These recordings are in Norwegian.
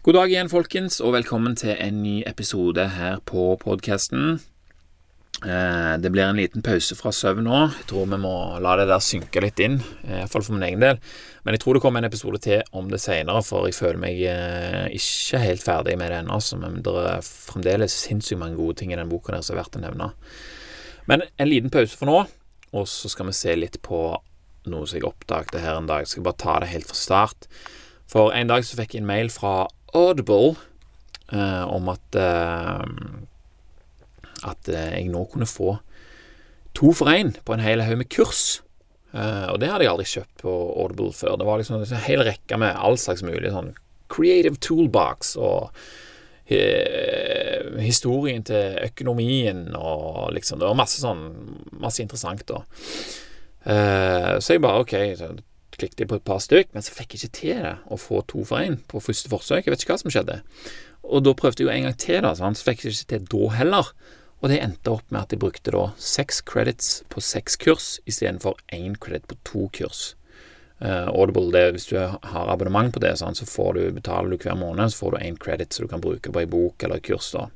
God dag igjen, folkens, og velkommen til en ny episode her på podkasten. Eh, det blir en liten pause fra søvn nå. Jeg tror vi må la det der synke litt inn, eh, iallfall for min egen del. Men jeg tror det kommer en episode til om det seinere, for jeg føler meg eh, ikke helt ferdig med det ennå. Men det er fremdeles sinnssykt mange gode ting i den boka der som er verdt å nevne. Men en liten pause for nå, og så skal vi se litt på noe som jeg oppdaget her en dag. Jeg skal bare ta det helt fra start. For en dag så fikk jeg en mail fra Audible eh, om at eh, at eh, jeg nå kunne få to for én på en hel haug med kurs. Eh, og det hadde jeg aldri kjøpt på Audible før. Det var liksom en hel rekke med all slags mulig sånn creative toolbox og historien til økonomien og liksom Det var masse sånn Masse interessant, da. Eh, så jeg bare OK, klikket jeg på et par stykk, men så fikk jeg ikke til det å få to for én på første forsøk. Jeg vet ikke hva som skjedde. Og da prøvde jeg jo en gang til, da, så fikk jeg ikke til da heller. Og det endte opp med at jeg brukte da seks credits på seks kurs istedenfor én credit på to kurs. Uh, Audible, det, hvis du har abonnement på det, sånn, så du, betaler du hver måned, så får du én credit så du kan bruke på ei bok eller kurs. da.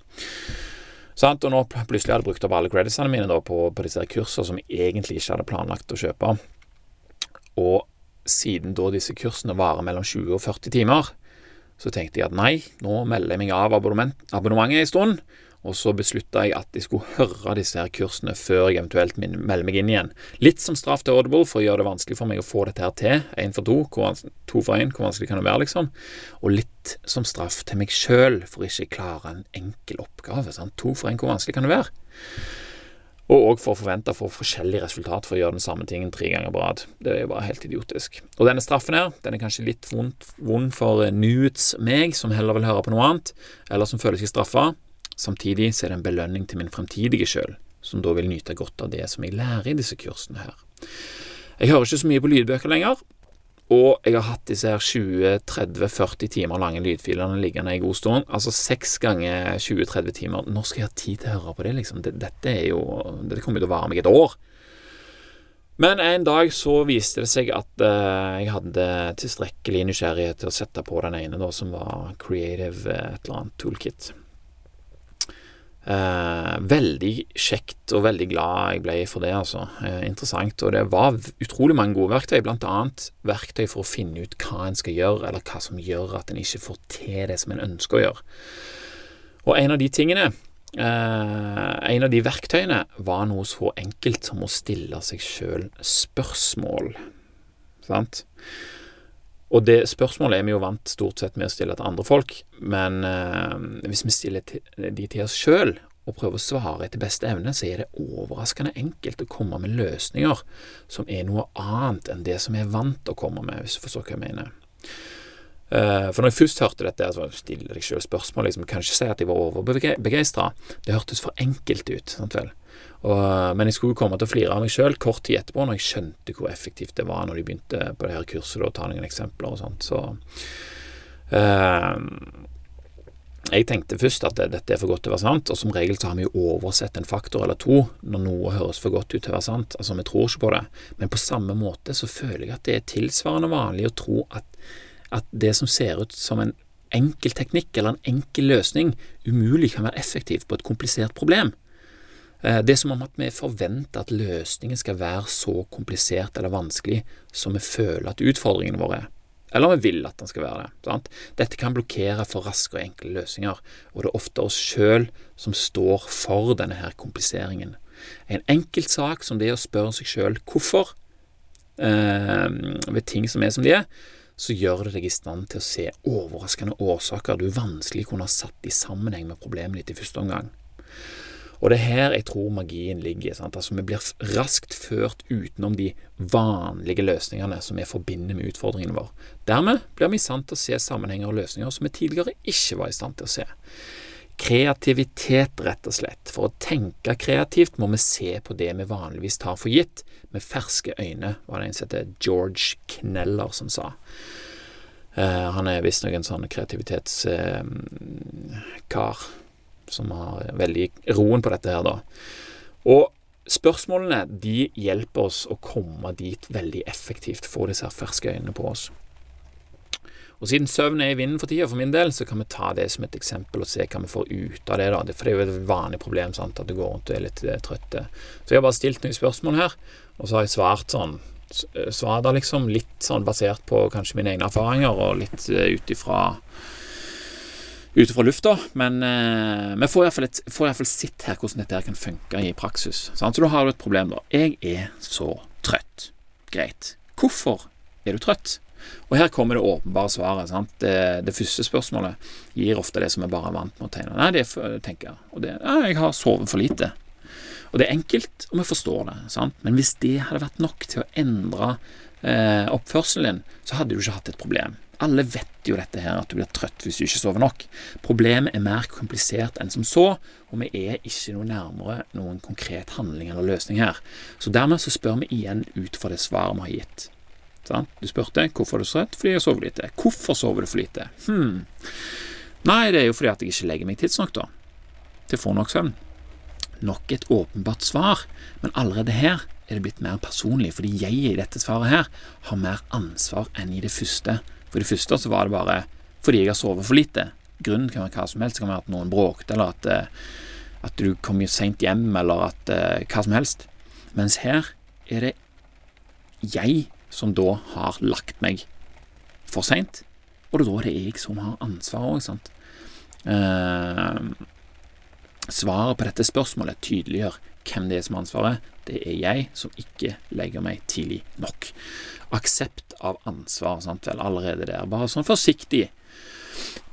Sånn, Og nå plutselig hadde jeg brukt opp alle creditsene mine da, på, på disse kursene som jeg egentlig ikke hadde planlagt å kjøpe. Og siden da disse kursene varer mellom 20 og 40 timer, så tenkte jeg at nei, nå melder jeg meg av abonnementet en stund. Og så beslutta jeg at jeg skulle høre disse her kursene før jeg eventuelt melder meg inn igjen. Litt som straff til Audible for å gjøre det vanskelig for meg å få dette her til. Én for to, to for én, hvor vanskelig kan det være, liksom? Og litt som straff til meg sjøl for ikke å klare en enkel oppgave. Sant? To for én, hvor vanskelig kan det være? Og òg for å forvente å få forskjellig resultat for å gjøre den samme tingen tre ganger på rad. Det er jo bare helt idiotisk. Og denne straffen her, den er kanskje litt vond, for nudes meg, som heller vil høre på noe annet, eller som føler seg straffa. Samtidig så er det en belønning til min fremtidige sjøl, som da vil nyte godt av det som jeg lærer i disse kursene her. Jeg hører ikke så mye på lydbøker lenger, og jeg har hatt disse her 20-30-40 timer lange lydfilene liggende i god stund. Altså seks ganger 20-30 timer. Når skal jeg ha tid til å høre på det, liksom? Dette er jo Dette kommer jo til å vare meg et år. Men en dag så viste det seg at uh, jeg hadde tilstrekkelig nysgjerrighet til å sette på den ene, da, som var Creative et eller annet toolkit. Eh, veldig kjekt og veldig glad jeg ble for det, altså. Eh, interessant. Og det var utrolig mange gode verktøy, blant annet verktøy for å finne ut hva en skal gjøre, eller hva som gjør at en ikke får til det som en ønsker å gjøre. Og en av de tingene, eh, en av de verktøyene, var noe så enkelt som å stille seg sjøl spørsmål. Sant? Og det spørsmålet er vi jo vant stort sett med å stille til andre folk, men eh, hvis vi stiller de til oss sjøl og prøver å svare etter beste evne, så er det overraskende enkelt å komme med løsninger som er noe annet enn det som vi er vant å komme med, hvis du forstår hva jeg mener. Uh, for når jeg først hørte dette, så stiller deg selv spørsmål, liksom, kan ikke si at jeg var overbegeistra. Det hørtes for enkelt ut. sant vel? Og, men jeg skulle komme til å flire av meg sjøl kort tid etterpå, når jeg skjønte hvor effektivt det var når de begynte på det her kurset, å ta noen eksempler og sånt. Så uh, jeg tenkte først at det, dette er for godt til å være sant, og som regel så har vi jo oversett en faktor eller to når noe høres for godt ut til å være sant. Altså, vi tror ikke på det. Men på samme måte så føler jeg at det er tilsvarende vanlig å tro at, at det som ser ut som en enkel teknikk eller en enkel løsning, umulig kan være effektivt på et komplisert problem. Eh, det er som om at vi forventer at løsningen skal være så komplisert eller vanskelig som vi føler at utfordringene våre er. Eller vi vil at den skal være det. Sant? Dette kan blokkere for raske og enkle løsninger, og det er ofte oss sjøl som står for denne her kompliseringen. En enkelt sak som det er å spørre seg sjøl hvorfor eh, ved ting som er som de er, så gjør det deg i stand til å se overraskende årsaker du vanskelig kunne ha satt i sammenheng med problemet ditt i første omgang. Og det er her jeg tror magien ligger. Sant? Altså, vi blir raskt ført utenom de vanlige løsningene som vi forbinder med utfordringene våre. Dermed blir vi i stand til å se sammenhenger og løsninger som vi tidligere ikke var i stand til å se. Kreativitet, rett og slett. For å tenke kreativt må vi se på det vi vanligvis tar for gitt, med ferske øyne, var det en som heter George Kneller som sa. Uh, han er visstnok en sånn kreativitetskar. Uh, som har veldig roen på dette her, da. Og spørsmålene de hjelper oss å komme dit veldig effektivt, få disse her ferske øynene på oss. Og siden søvn er i vinden for tida, for min del, så kan vi ta det som et eksempel og se hva vi får ut av det. da. For det er jo et vanlig problem sant, at du går rundt og er litt trøtte. trøtt. Så jeg har bare stilt noen spørsmål her, og så har jeg svart sånn svar da liksom litt sånn basert på kanskje mine egne erfaringer, og litt uh, ut ifra ut fra lufta, men eh, vi får iallfall sett her hvordan dette her kan funke i praksis. Sant? Så da har du et problem, da. Jeg er så trøtt. Greit. Hvorfor er du trøtt? Og her kommer det åpenbare svaret. Det, det første spørsmålet gir ofte det som vi bare er vant med å tegne. Nei, det tenker jeg. Og det ja, jeg har sovet for lite. Og det er enkelt, og vi forstår det. Sant? Men hvis det hadde vært nok til å endre eh, oppførselen din, så hadde du ikke hatt et problem. Alle vet jo dette her, at du blir trøtt hvis du ikke sover nok. Problemet er mer komplisert enn som så, og vi er ikke noe nærmere noen konkret handling eller løsning her. Så dermed så spør vi igjen ut fra det svaret vi har gitt. Sånn? Du spurte hvorfor er du så trøtt, fordi jeg sover lite. Hvorfor sover du for lite? Hm. Nei, det er jo fordi at jeg ikke legger meg tidsnok, da. Til å få nok søvn. Nok et åpenbart svar, men allerede her er det blitt mer personlig, fordi jeg i dette svaret her har mer ansvar enn i det første for det første så var det bare fordi jeg har sovet for lite. Grunnen kan være hva som helst. Det kan være at noen bråkte, eller at, eh, at du kom seint hjem, eller at uh, hva som helst. Mens her er det jeg som da har lagt meg for seint. Og det er da det er jeg som har ansvaret òg, sant. Uh, svaret på dette spørsmålet tydeliggjør hvem det er som har ansvaret. Det er jeg som ikke legger meg tidlig nok. Aksept av ansvar, sant vel, allerede der. Bare sånn forsiktig.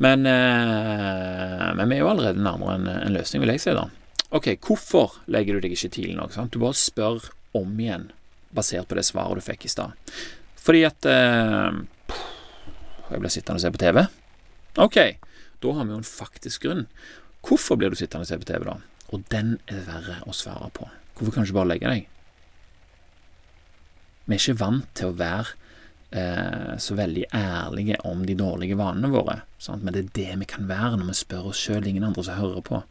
Men, eh, men vi er jo allerede nærmere en, en, løsning, vil jeg si, da. Ok, hvorfor legger du deg ikke tidlig nok? Sant? Du bare spør om igjen, basert på det svaret du fikk i stad. Fordi at eh, Jeg blir sittende og se på TV. Ok, da har vi jo en faktisk grunn. Hvorfor blir du sittende og se på TV, da? Og den er verre å svare på. Hvorfor kan du ikke bare legge deg? Vi er ikke vant til å være eh, så veldig ærlige om de dårlige vanene våre, sant? men det er det vi kan være når vi spør oss sjøl, ingen andre som hører på.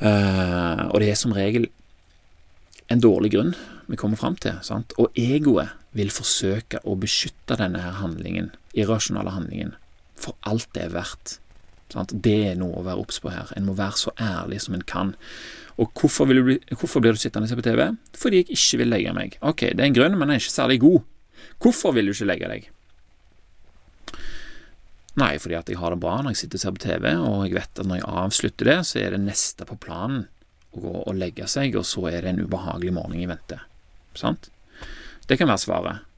Eh, og det er som regel en dårlig grunn vi kommer fram til, sant? og egoet vil forsøke å beskytte denne her handlingen, irrasjonale handlingen, for alt det er verdt. Sant? Det er noe å være obs på her. En må være så ærlig som en kan. Og hvorfor, bli, hvorfor, blir du sittende og se på TV? Fordi jeg ikke vil legge meg. Ok, det er en grunn, men den er ikke særlig god. Hvorfor vil du ikke legge deg? Nei, fordi at jeg har det bra når jeg sitter og ser på TV, og jeg vet at når jeg avslutter det, så er det neste på planen å gå og legge seg, og så er det en ubehagelig morgen i vente. Sant? Det kan være svaret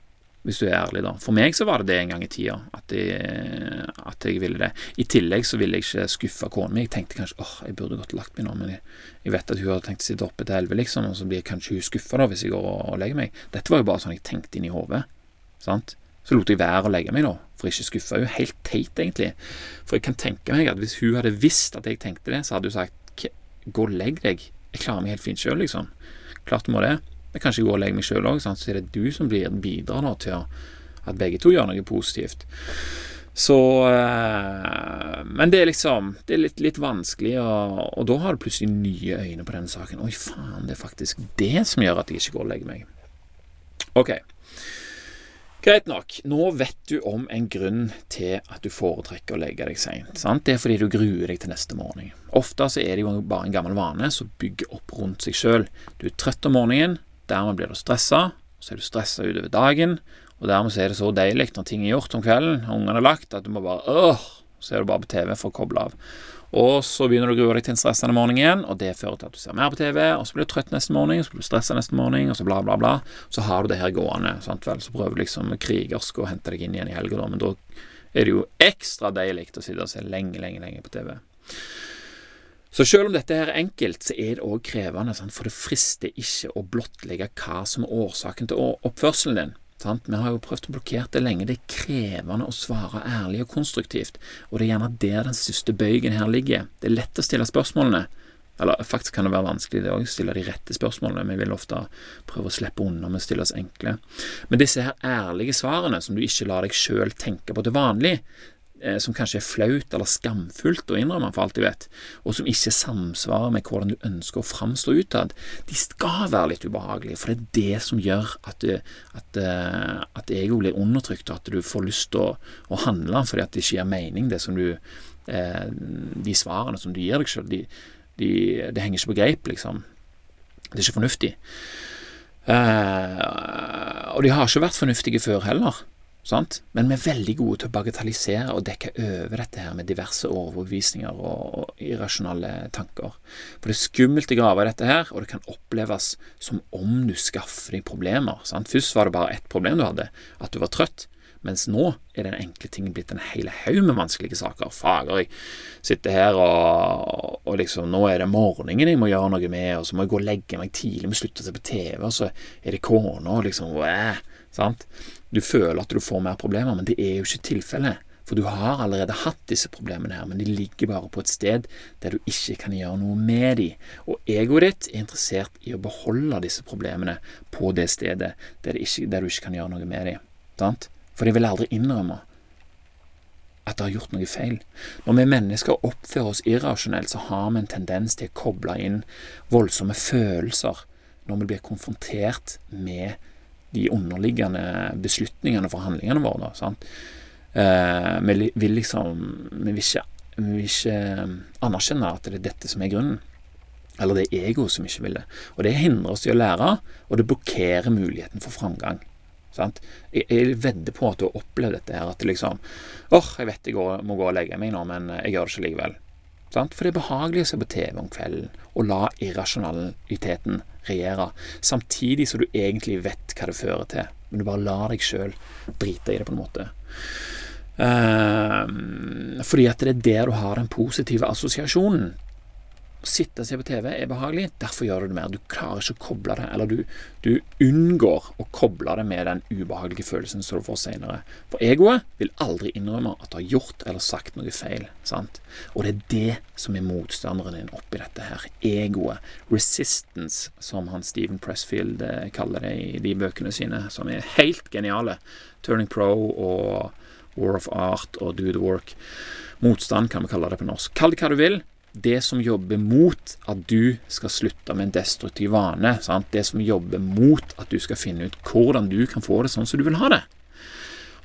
hvis du er ærlig, da. For meg så var det det en gang i tida, at jeg, at jeg ville det. I tillegg så ville jeg ikke skuffe kona mi. Jeg tenkte kanskje åh, jeg burde godt lagt meg nå, men jeg, jeg, vet at hun har tenkt å sitte oppe til elleve, liksom, og så blir kanskje hun skuffa da, hvis jeg går og, legger meg. Dette var jo bare sånn jeg tenkte inn i hodet, sant. Så lot jeg være å legge meg, da, for ikke skuffe henne. Helt teit, egentlig. For jeg kan tenke meg at hvis hun hadde visst at jeg tenkte det, så hadde hun sagt gå og legg deg. Jeg klarer meg helt fint sjøl, liksom. Klart du må det. Jeg kan ikke gå og legge meg sjøl òg, så er det du som blir, bidrar nå til at begge to gjør noe positivt. Så øh, Men det er liksom Det er litt, litt vanskelig, og, og, da har du plutselig nye øyne på denne saken. Oi, faen, det er faktisk det som gjør at jeg ikke går og legger meg. Ok. Greit nok. Nå vet du om en grunn til at du foretrekker å legge deg seint. Det er fordi du gruer deg til neste morgen. Ofte så er det jo bare en gammel vane som bygger opp rundt seg sjøl. Du er trøtt om morgenen, Dermed blir du stressa, så er du stressa utover dagen, og dermed så er det så deilig når ting er gjort om kvelden, ungene er lagt, at du må bare øh, så er du bare på TV for å koble av. Og så begynner du å grue deg til en stressende morgen igjen, og det fører til at du ser mer på TV, og så blir du trøtt neste morgen, og så blir du stressa neste morgen, og så bla, bla, bla. Så har du det her gående, sant vel. Så prøver du liksom krigersk å hente deg inn igjen i helga, men da er det jo ekstra deilig å sitte og se lenge, lenge, lenge på TV. Så selv om dette her er enkelt, så er det òg krevende, sant? for det frister ikke å blottlegge hva som er årsaken til oppførselen din. Sant? Vi har jo prøvd å blokkere det lenge. Det er krevende å svare ærlig og konstruktivt, og det er gjerne der den største bøygen her ligger. Det er lett å stille spørsmålene. Eller faktisk kan det være vanskelig det òg, stille de rette spørsmålene. Vi vil ofte prøve å slippe unna med å stille oss enkle. Men disse her ærlige svarene, som du ikke lar deg sjøl tenke på til vanlig, som kanskje er flaut eller skamfullt å innrømme, for alt jeg vet, og som ikke samsvarer med hvordan du ønsker å framstå utad, de skal være litt ubehagelige, for det er det som gjør at, du, at, uh, at ego blir undertrykt, og at du får lyst til å, å, handle fordi at det ikke gir mening, det som du De svarene som du gir deg sjøl, de, de, det henger ikke på greip, liksom. Det er ikke fornuftig. Og de har ikke vært fornuftige før heller. Sant? Men vi er veldig gode til å bagatellisere og dekke over dette her med diverse overbevisninger og, og irrasjonale tanker. For det er skummelt å grave i dette her, og det kan oppleves som om du skaffer deg problemer. Sant? Først var det bare ett problem du hadde, at du var trøtt. Mens nå er den enkle tingen blitt en hel haug med vanskelige saker. Fager, jeg sitter her og, og, liksom Nå er det morgenen jeg må gjøre noe med, og så må jeg gå og legge meg tidlig, må slutte å se på TV, og så er det kona, og liksom Æh, sant? Du føler at du får mer problemer, men det er jo ikke tilfellet. For du har allerede hatt disse problemene her, men de ligger bare på et sted der du ikke kan gjøre noe med de. Og egoet ditt er interessert i å beholde disse problemene på det stedet der, ikke, der du ikke kan gjøre noe med de. Sant? For de vil aldri innrømme at de har gjort noe feil. Når vi mennesker oppfører oss irrasjonelt, så har vi en tendens til å koble inn voldsomme følelser når vi blir konfrontert med de underliggende beslutningene for handlingene våre. Eh, vi vil liksom vi vil, ikke, vi vil ikke anerkjenne at det er dette som er grunnen. Eller det er egoet som ikke vil det. Og det hindrer oss i å lære, og det blokkerer muligheten for framgang. Sant? Jeg, jeg vedder på at du har opplevd dette her, at det liksom åh, oh, jeg vet jeg går, må gå og legge meg nå, men jeg gjør det ikke likevel. For det er behagelig å se på TV om kvelden og la irrasjonaliteten regjere, samtidig som du egentlig vet hva det fører til, men du bare lar deg sjøl drite i det, på en måte. Uh, fordi at det er der du har den positive assosiasjonen sitte og se på TV er behagelig, derfor gjør du det mer. Du klarer ikke å koble det, eller du, du unngår å koble det med den ubehagelige følelsen som du får senere. For egoet vil aldri innrømme at du har gjort eller sagt noe feil. sant? Og det er det som er motstanderen din oppi dette her. Egoet. Resistance, som han Steven Pressfield eh, kaller det i de bøkene sine, som er helt geniale. Turning Pro og War of Art og Do the Work. Motstand kan vi kalle det på norsk. Kall det hva du vil det som jobber mot at du skal slutte med en destruktiv vane. Sant? Det som jobber mot at du skal finne ut hvordan du kan få det sånn som du vil ha det.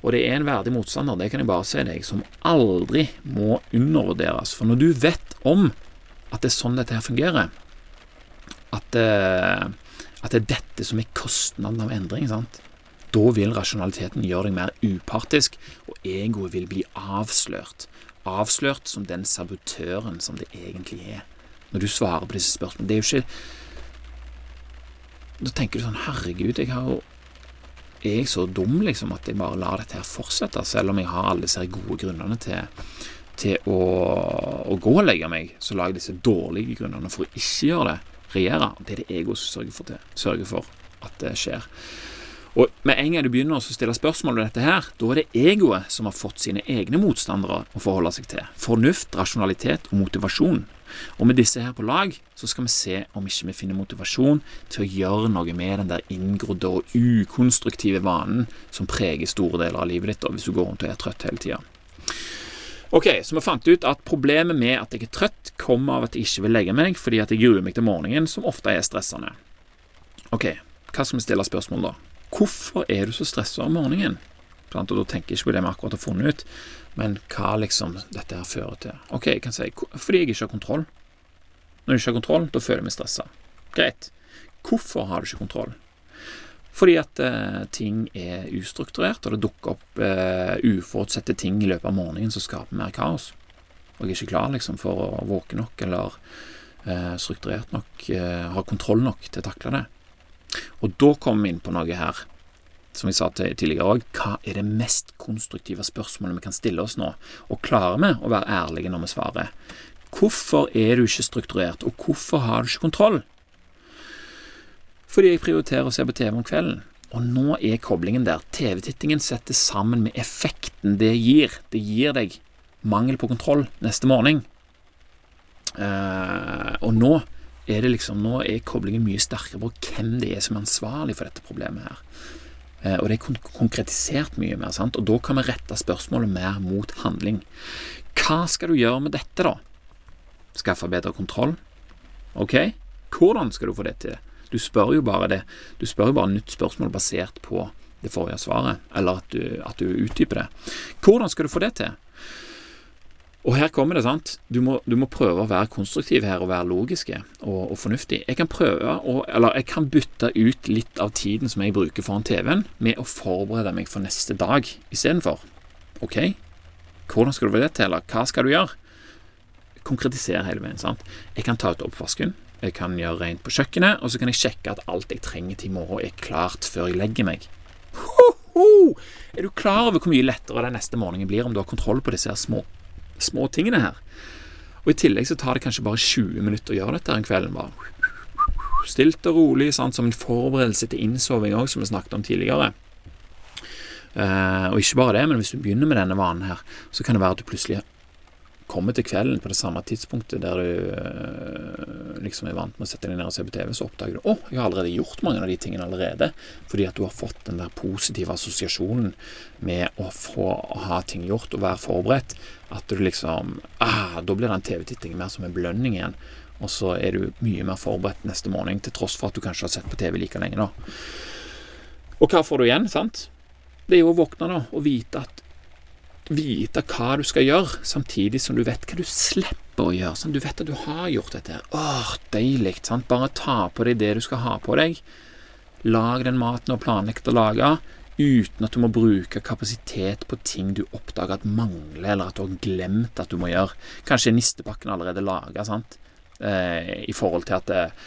Og det er en verdig motstander, det kan jeg bare si deg, som aldri må undervurderes. For når du vet om at det er sånn dette her fungerer, at, uh, at det er dette som er kostnaden av endring, sant? da vil rasjonaliteten gjøre deg mer upartisk, og egoet vil bli avslørt avslørt som den sabotøren som det egentlig er, når du svarer på disse spørsmålene. Det er jo ikke Da tenker du sånn Herregud, jeg har jo Er jeg så dum, liksom, at jeg bare lar dette her fortsette, selv om jeg har alle disse gode grunnene til, til å, å, gå og legge meg, så lar jeg disse dårlige grunnene for å ikke gjøre det, regjere. Det er det ego som sørger for, det, sørger for at det skjer. Og med en gang du begynner å stille spørsmål om dette her, da er det egoet som har fått sine egne motstandere å forholde seg til. Fornuft, rasjonalitet og motivasjon. Og med disse her på lag, så skal vi se om ikke vi finner motivasjon til å gjøre noe med den der inngrodde og ukonstruktive vanen som preger store deler av livet ditt, hvis du går rundt og er trøtt hele tida. Ok, så vi fant ut at problemet med at jeg er trøtt, kommer av at jeg ikke vil legge meg fordi at jeg gruer meg til morgenen, som ofte er stressende. Ok, hva skal vi stille spørsmål da? Hvorfor er du så stressa om morgenen? Og da tenker jeg ikke på det vi akkurat har funnet ut, men hva liksom dette her fører til. Ok, jeg kan si fordi jeg ikke har kontroll. Når jeg ikke har kontroll, da føler jeg meg stressa. Greit. Hvorfor har du ikke kontroll? Fordi at eh, ting er ustrukturert, og det dukker opp eh, uforutsette ting i løpet av morgenen som skaper mer kaos. Og jeg er ikke klar liksom for å våke nok eller eh, strukturert nok, eh, ha kontroll nok til å takle det. Og da kommer vi inn på noe her, som vi sa tidligere òg. Hva er det mest konstruktive spørsmålet vi kan stille oss nå? Og klarer vi å være ærlige når vi svarer? Hvorfor er du ikke strukturert, og hvorfor har du ikke kontroll? Fordi jeg prioriterer å se på TV om kvelden. Og nå er koblingen der. TV-tittingen setter sammen med effekten det gir. Det gir deg mangel på kontroll neste morgen. Uh, og nå er det liksom Nå er koblingen mye sterkere på hvem det er som er ansvarlig for dette problemet her. Eh, og det er konkretisert mye mer, sant? og da kan vi rette spørsmålet mer mot handling. Hva skal du gjøre med dette, da? Skaffe bedre kontroll? Ok, hvordan skal du få det til? Du spør jo bare det. Du spør jo bare nytt spørsmål basert på det forrige svaret, eller at du, at du utdyper det. Hvordan skal du få det til? Og her kommer det, sant. Du må, du må, prøve å være konstruktiv her og være logiske og, og fornuftig. Jeg kan prøve å, eller jeg kan bytte ut litt av tiden som jeg bruker foran TV-en, med å forberede meg for neste dag istedenfor. Ok, hvordan skal du få det til, eller hva skal du gjøre? Konkretisere hele veien. sant? Jeg kan ta ut oppvasken, jeg kan gjøre rent på kjøkkenet, og så kan jeg sjekke at alt jeg trenger til i morgen, er klart før jeg legger meg. Ho, ho! Er du klar over hvor mye lettere den neste morgenen blir om du har kontroll på disse små små tingene her. Og I tillegg så tar det kanskje bare 20 minutter å gjøre dette en kveld. Bare stilt og rolig, sant? som en forberedelse til innsoving òg, som vi snakket om tidligere. Uh, og ikke bare det, men hvis du begynner med denne vanen her, så kan det være at du plutselig kommer til kvelden på det samme tidspunktet der du øh, liksom er vant med å sette deg ned og se på TV, så oppdager du å, jeg har allerede gjort mange av de tingene allerede. Fordi at du har fått den der positive assosiasjonen med å få å ha ting gjort og være forberedt. At du liksom ah, Da blir den TV-tittingen mer som en belønning igjen. Og så er du mye mer forberedt neste morgen, til tross for at du kanskje har sett på TV like lenge, da. Og hva får du igjen, sant? Det er jo å våkne da og vite at vite hva du skal gjøre, samtidig som du vet hva du slipper å gjøre. Sånn, du vet at du har gjort dette. Åh, deilig. Sant? Bare ta på deg det du skal ha på deg. Lag den maten du har planlagt å lage, uten at du må bruke kapasitet på ting du oppdager at mangler, eller at du har glemt at du må gjøre. Kanskje nistepakken allerede laga, eh, i forhold til at eh,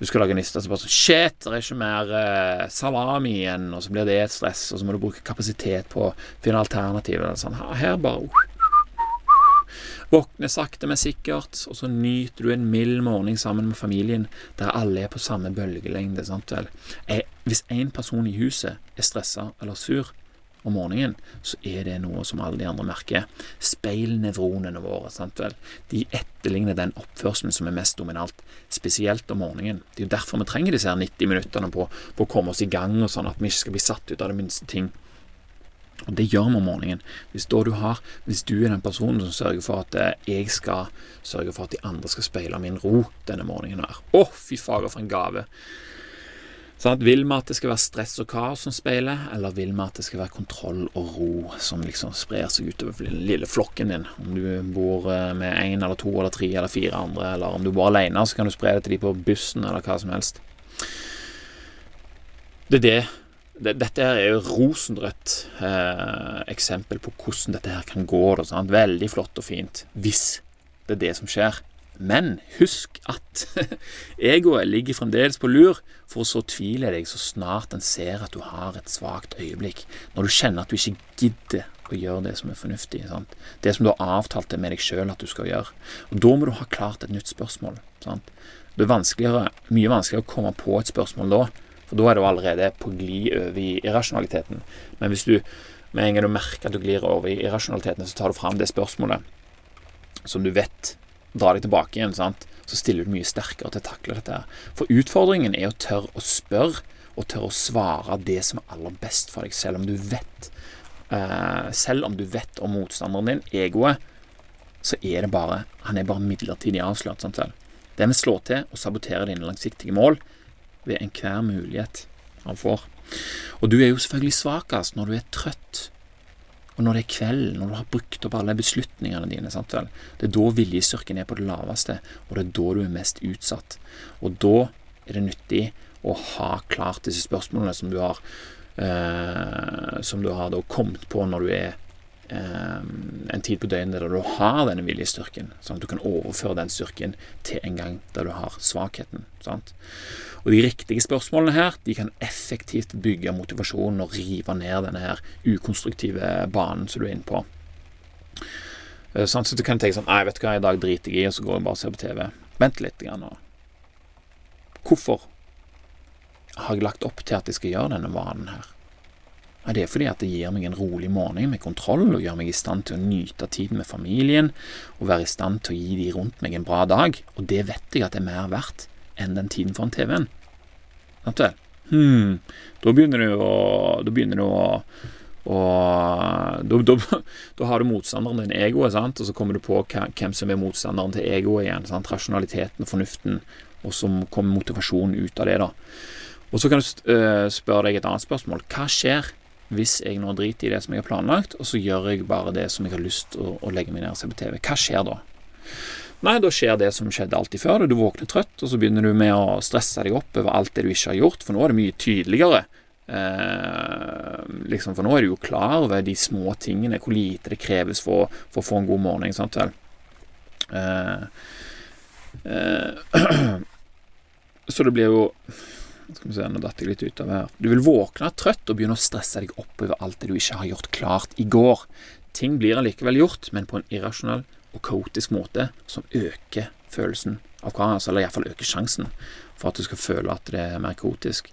du skal lage en liste, og så bare sånn Shit, det er ikke mer eh, salami igjen, og så blir det et stress, og så må du bruke kapasitet på å finne alternativer. Sånn. Her bare uh, Våkne sakte, men sikkert, og så nyter du en mild morgen sammen med familien der alle er på samme bølgelengde. Sant vel? Hvis én person i huset er stressa eller sur, om morgenen, så er det noe som alle de andre merker. Speilnevronene våre, sant vel. De etterligner den oppførselen som er mest dominant, spesielt om morgenen. Det er jo derfor vi trenger disse her 90 minuttene på, på å komme oss i gang, og sånn at vi ikke skal bli satt ut av det minste ting. Og Det gjør vi om morgenen. Hvis, du har, hvis du er den personen som sørger for at eh, jeg skal sørge for at de andre skal speile min ro denne morgenen her Å, fy fager, for en gave! Sånn vil vi at det skal være stress og kaos som speiler, eller vil vi at det skal være kontroll og ro som liksom sprer seg utover den lille flokken din? Om du bor eh, med én eller to eller tre eller fire andre, eller om du bor alene, så kan du spre det til de på bussen eller hva som helst. Det er det. Dette her er jo rosenrødt eh, eksempel på hvordan dette her kan gå. Da, Veldig flott og fint hvis det er det som skjer. Men husk at egoet ligger fremdeles på lur, for så tviler deg så snart en ser at du har et svakt øyeblikk, når du kjenner at du ikke gidder å gjøre det som er fornuftig. Sant? Det som du har avtalt med deg sjøl at du skal gjøre. Og Da må du ha klart et nytt spørsmål. Sant? Det er vanskeligere, mye vanskeligere å komme på et spørsmål da, for da er du allerede på glid over i irrasjonaliteten. Men hvis du med en gang du merker at du glir over i irrasjonaliteten, så tar du fram det spørsmålet som du vet dra deg tilbake igjen, sant? så stiller du mye sterkere til å takle dette. her. For utfordringen er å tørre å spørre og tørre å svare det som er aller best for deg, selv om du vet uh, Selv om du vet om motstanderen din, egoet, så er det bare Han er bare midlertidig avslørt. Sant vel? Det vil slå til og sabotere dine langsiktige mål ved enhver mulighet han får. Og du er jo selvfølgelig svakest når du er trøtt og når det er kveld, når du har brukt opp alle beslutningene dine, sant vel? det er da viljestyrken er på det laveste, og det er da du er mest utsatt. Og da er det nyttig å ha klart disse spørsmålene som du har, eh, som du har kommet på når du er en tid på døgnet der du har denne viljestyrken, sånn at du kan overføre den styrken til en gang der du har svakheten. Sant? Og de riktige spørsmålene her de kan effektivt bygge motivasjonen og rive ned denne her ukonstruktive banen som du er inne på. Eh, sånn, så du kan tenke sånn Nei, vet du hva, i dag driter jeg i, og så går jeg bare og ser på TV. Vent litt. Grann, Hvorfor har jeg lagt opp til at jeg skal gjøre denne vanen her? Ja, det er fordi at det gir meg en rolig morgen med kontroll, og gjør meg i stand til å nyte tiden med familien, og være i stand til å gi de rundt meg en bra dag. Og det vet jeg at det er mer verdt enn den tiden foran TV-en. Sant vel? hmm, da begynner du å Da begynner du å og da, da, da, har du motstanderen din, egoet, sant? og så kommer du på hvem som er motstanderen til egoet igjen. Sant? Rasjonaliteten, fornuften, og så kommer motivasjonen ut av det. da. Og så kan du uh, spørre deg et annet spørsmål. Hva skjer hvis jeg nå driter i det som jeg har planlagt, og så gjør jeg bare det som jeg har lyst til å, å legge meg ned og se på TV? Hva skjer da? Nei, da skjer det som skjedde alltid før. Du våkner trøtt, og så begynner du med å stresse deg opp over alt det du ikke har gjort, for nå er det mye tydeligere. Eh, liksom, for nå er du jo klar over de små tingene, hvor lite det kreves for, for å få en god morgen. Sant vel? Eh, eh, så det blir jo skal vi se, nå datt jeg litt ut av her. Du vil våkne trøtt og begynne å stresse deg opp over alt det du ikke har gjort klart i går. Ting blir allikevel gjort, men på en irrasjonell og kaotisk måte som øker følelsen av kaos, eller iallfall øker sjansen for at du skal føle at det er mer kaotisk.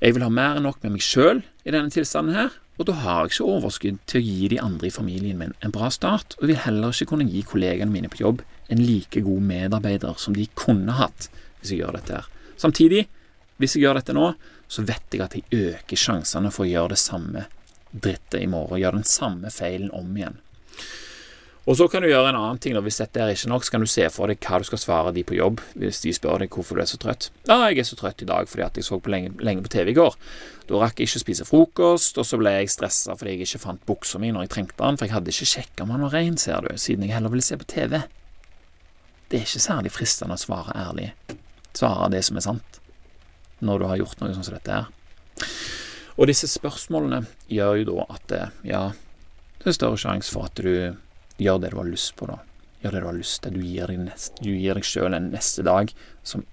Jeg vil ha mer enn nok med meg sjøl i denne tilstanden her, og da har jeg ikke overskudd til å gi de andre i familien min en bra start, og vil heller ikke kunne gi kollegaene mine på jobb en like god medarbeider som de kunne hatt hvis jeg gjør dette her. Samtidig, hvis jeg gjør dette nå, så vet jeg at jeg øker sjansene for å gjøre det samme drittet i morgen, gjøre den samme feilen om igjen. Og så kan du gjøre en annen ting. Da. Hvis dette er ikke nok, så kan du se for deg hva du skal svare de på jobb hvis de spør deg hvorfor du er så trøtt. Ja, jeg er så trøtt i dag fordi at jeg så på lenge, lenge på TV i går. Da rakk jeg ikke spise frokost, og så ble jeg stressa fordi jeg ikke fant buksa mi når jeg trengte den, for jeg hadde ikke sjekka om den var ren, ser du, siden jeg heller ville se på TV. Det er ikke særlig fristende å svare ærlig. Svare det som er sant, når du har gjort noe sånn som dette her. Og disse spørsmålene gjør jo da at ja, det er større sjanse for at du Gjør det du har lyst på, da. Gjør det du har lyst til. Du gir deg, nest, du gir deg selv en neste dag som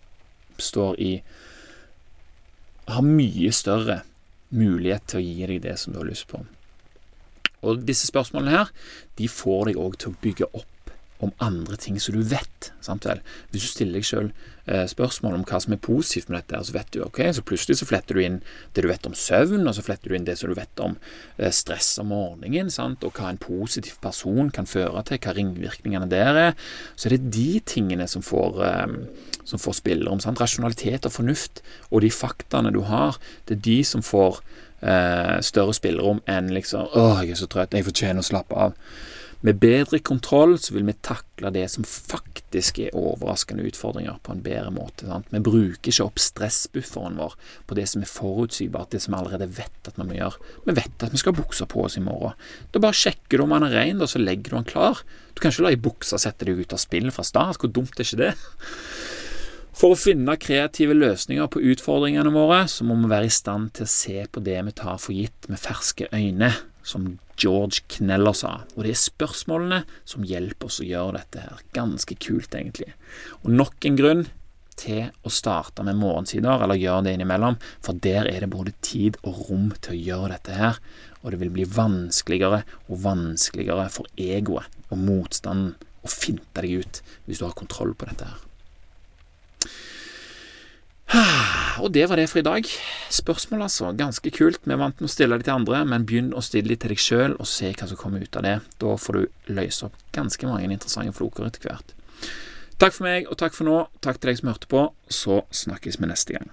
står i Har mye større mulighet til å gi deg det som du har lyst på. Og disse spørsmålene her, de får deg òg til å bygge opp om andre ting som du vet. Sant vel? Hvis du stiller deg eh, spørsmål om hva som er positivt med dette, så vet du ok, så plutselig så fletter du inn det du vet om søvn, og så fletter du inn det som du vet om eh, stress om morgenen, sant? og hva en positiv person kan føre til, hva ringvirkningene der er. Så er det de tingene som får, eh, som får spillerom. Sant? Rasjonalitet og fornuft og de faktaene du har, det er de som får eh, større spillerom enn liksom 'Å, jeg er så trøtt, jeg fortjener å slappe av'. Med bedre kontroll så vil vi takle det som faktisk er overraskende utfordringer, på en bedre måte. Sant? Vi bruker ikke opp stressbufferen vår på det som er forutsigbart, det som vi allerede vet at vi må gjøre. Vi vet at vi skal ha buksa på oss i morgen. Da bare sjekker du om den er ren, og så legger du den klar. Du kan ikke la ei bukse sette deg ut av spill fra start. Hvor dumt er ikke det? For å finne kreative løsninger på utfordringene våre, så må vi være i stand til å se på det vi tar for gitt med ferske øyne som George Kneller sa. Og det er spørsmålene som hjelper oss å gjøre dette her. Ganske kult, egentlig. Og nok en grunn til å starte med morgensider, eller gjøre det innimellom, for der er det både tid og rom til å gjøre dette her, og det vil bli vanskeligere og vanskeligere for egoet og motstanden å finte deg ut hvis du har kontroll på dette her. Og det var det for i dag. Spørsmål, altså. Ganske kult. Vi er vant med å stille de til andre, men begynn å stille de til deg sjøl, og se hva som kommer ut av det. Da får du løse opp ganske mange interessante floker etter hvert. Takk for meg, og takk for nå. Takk til deg som hørte på. Så snakkes vi neste gang.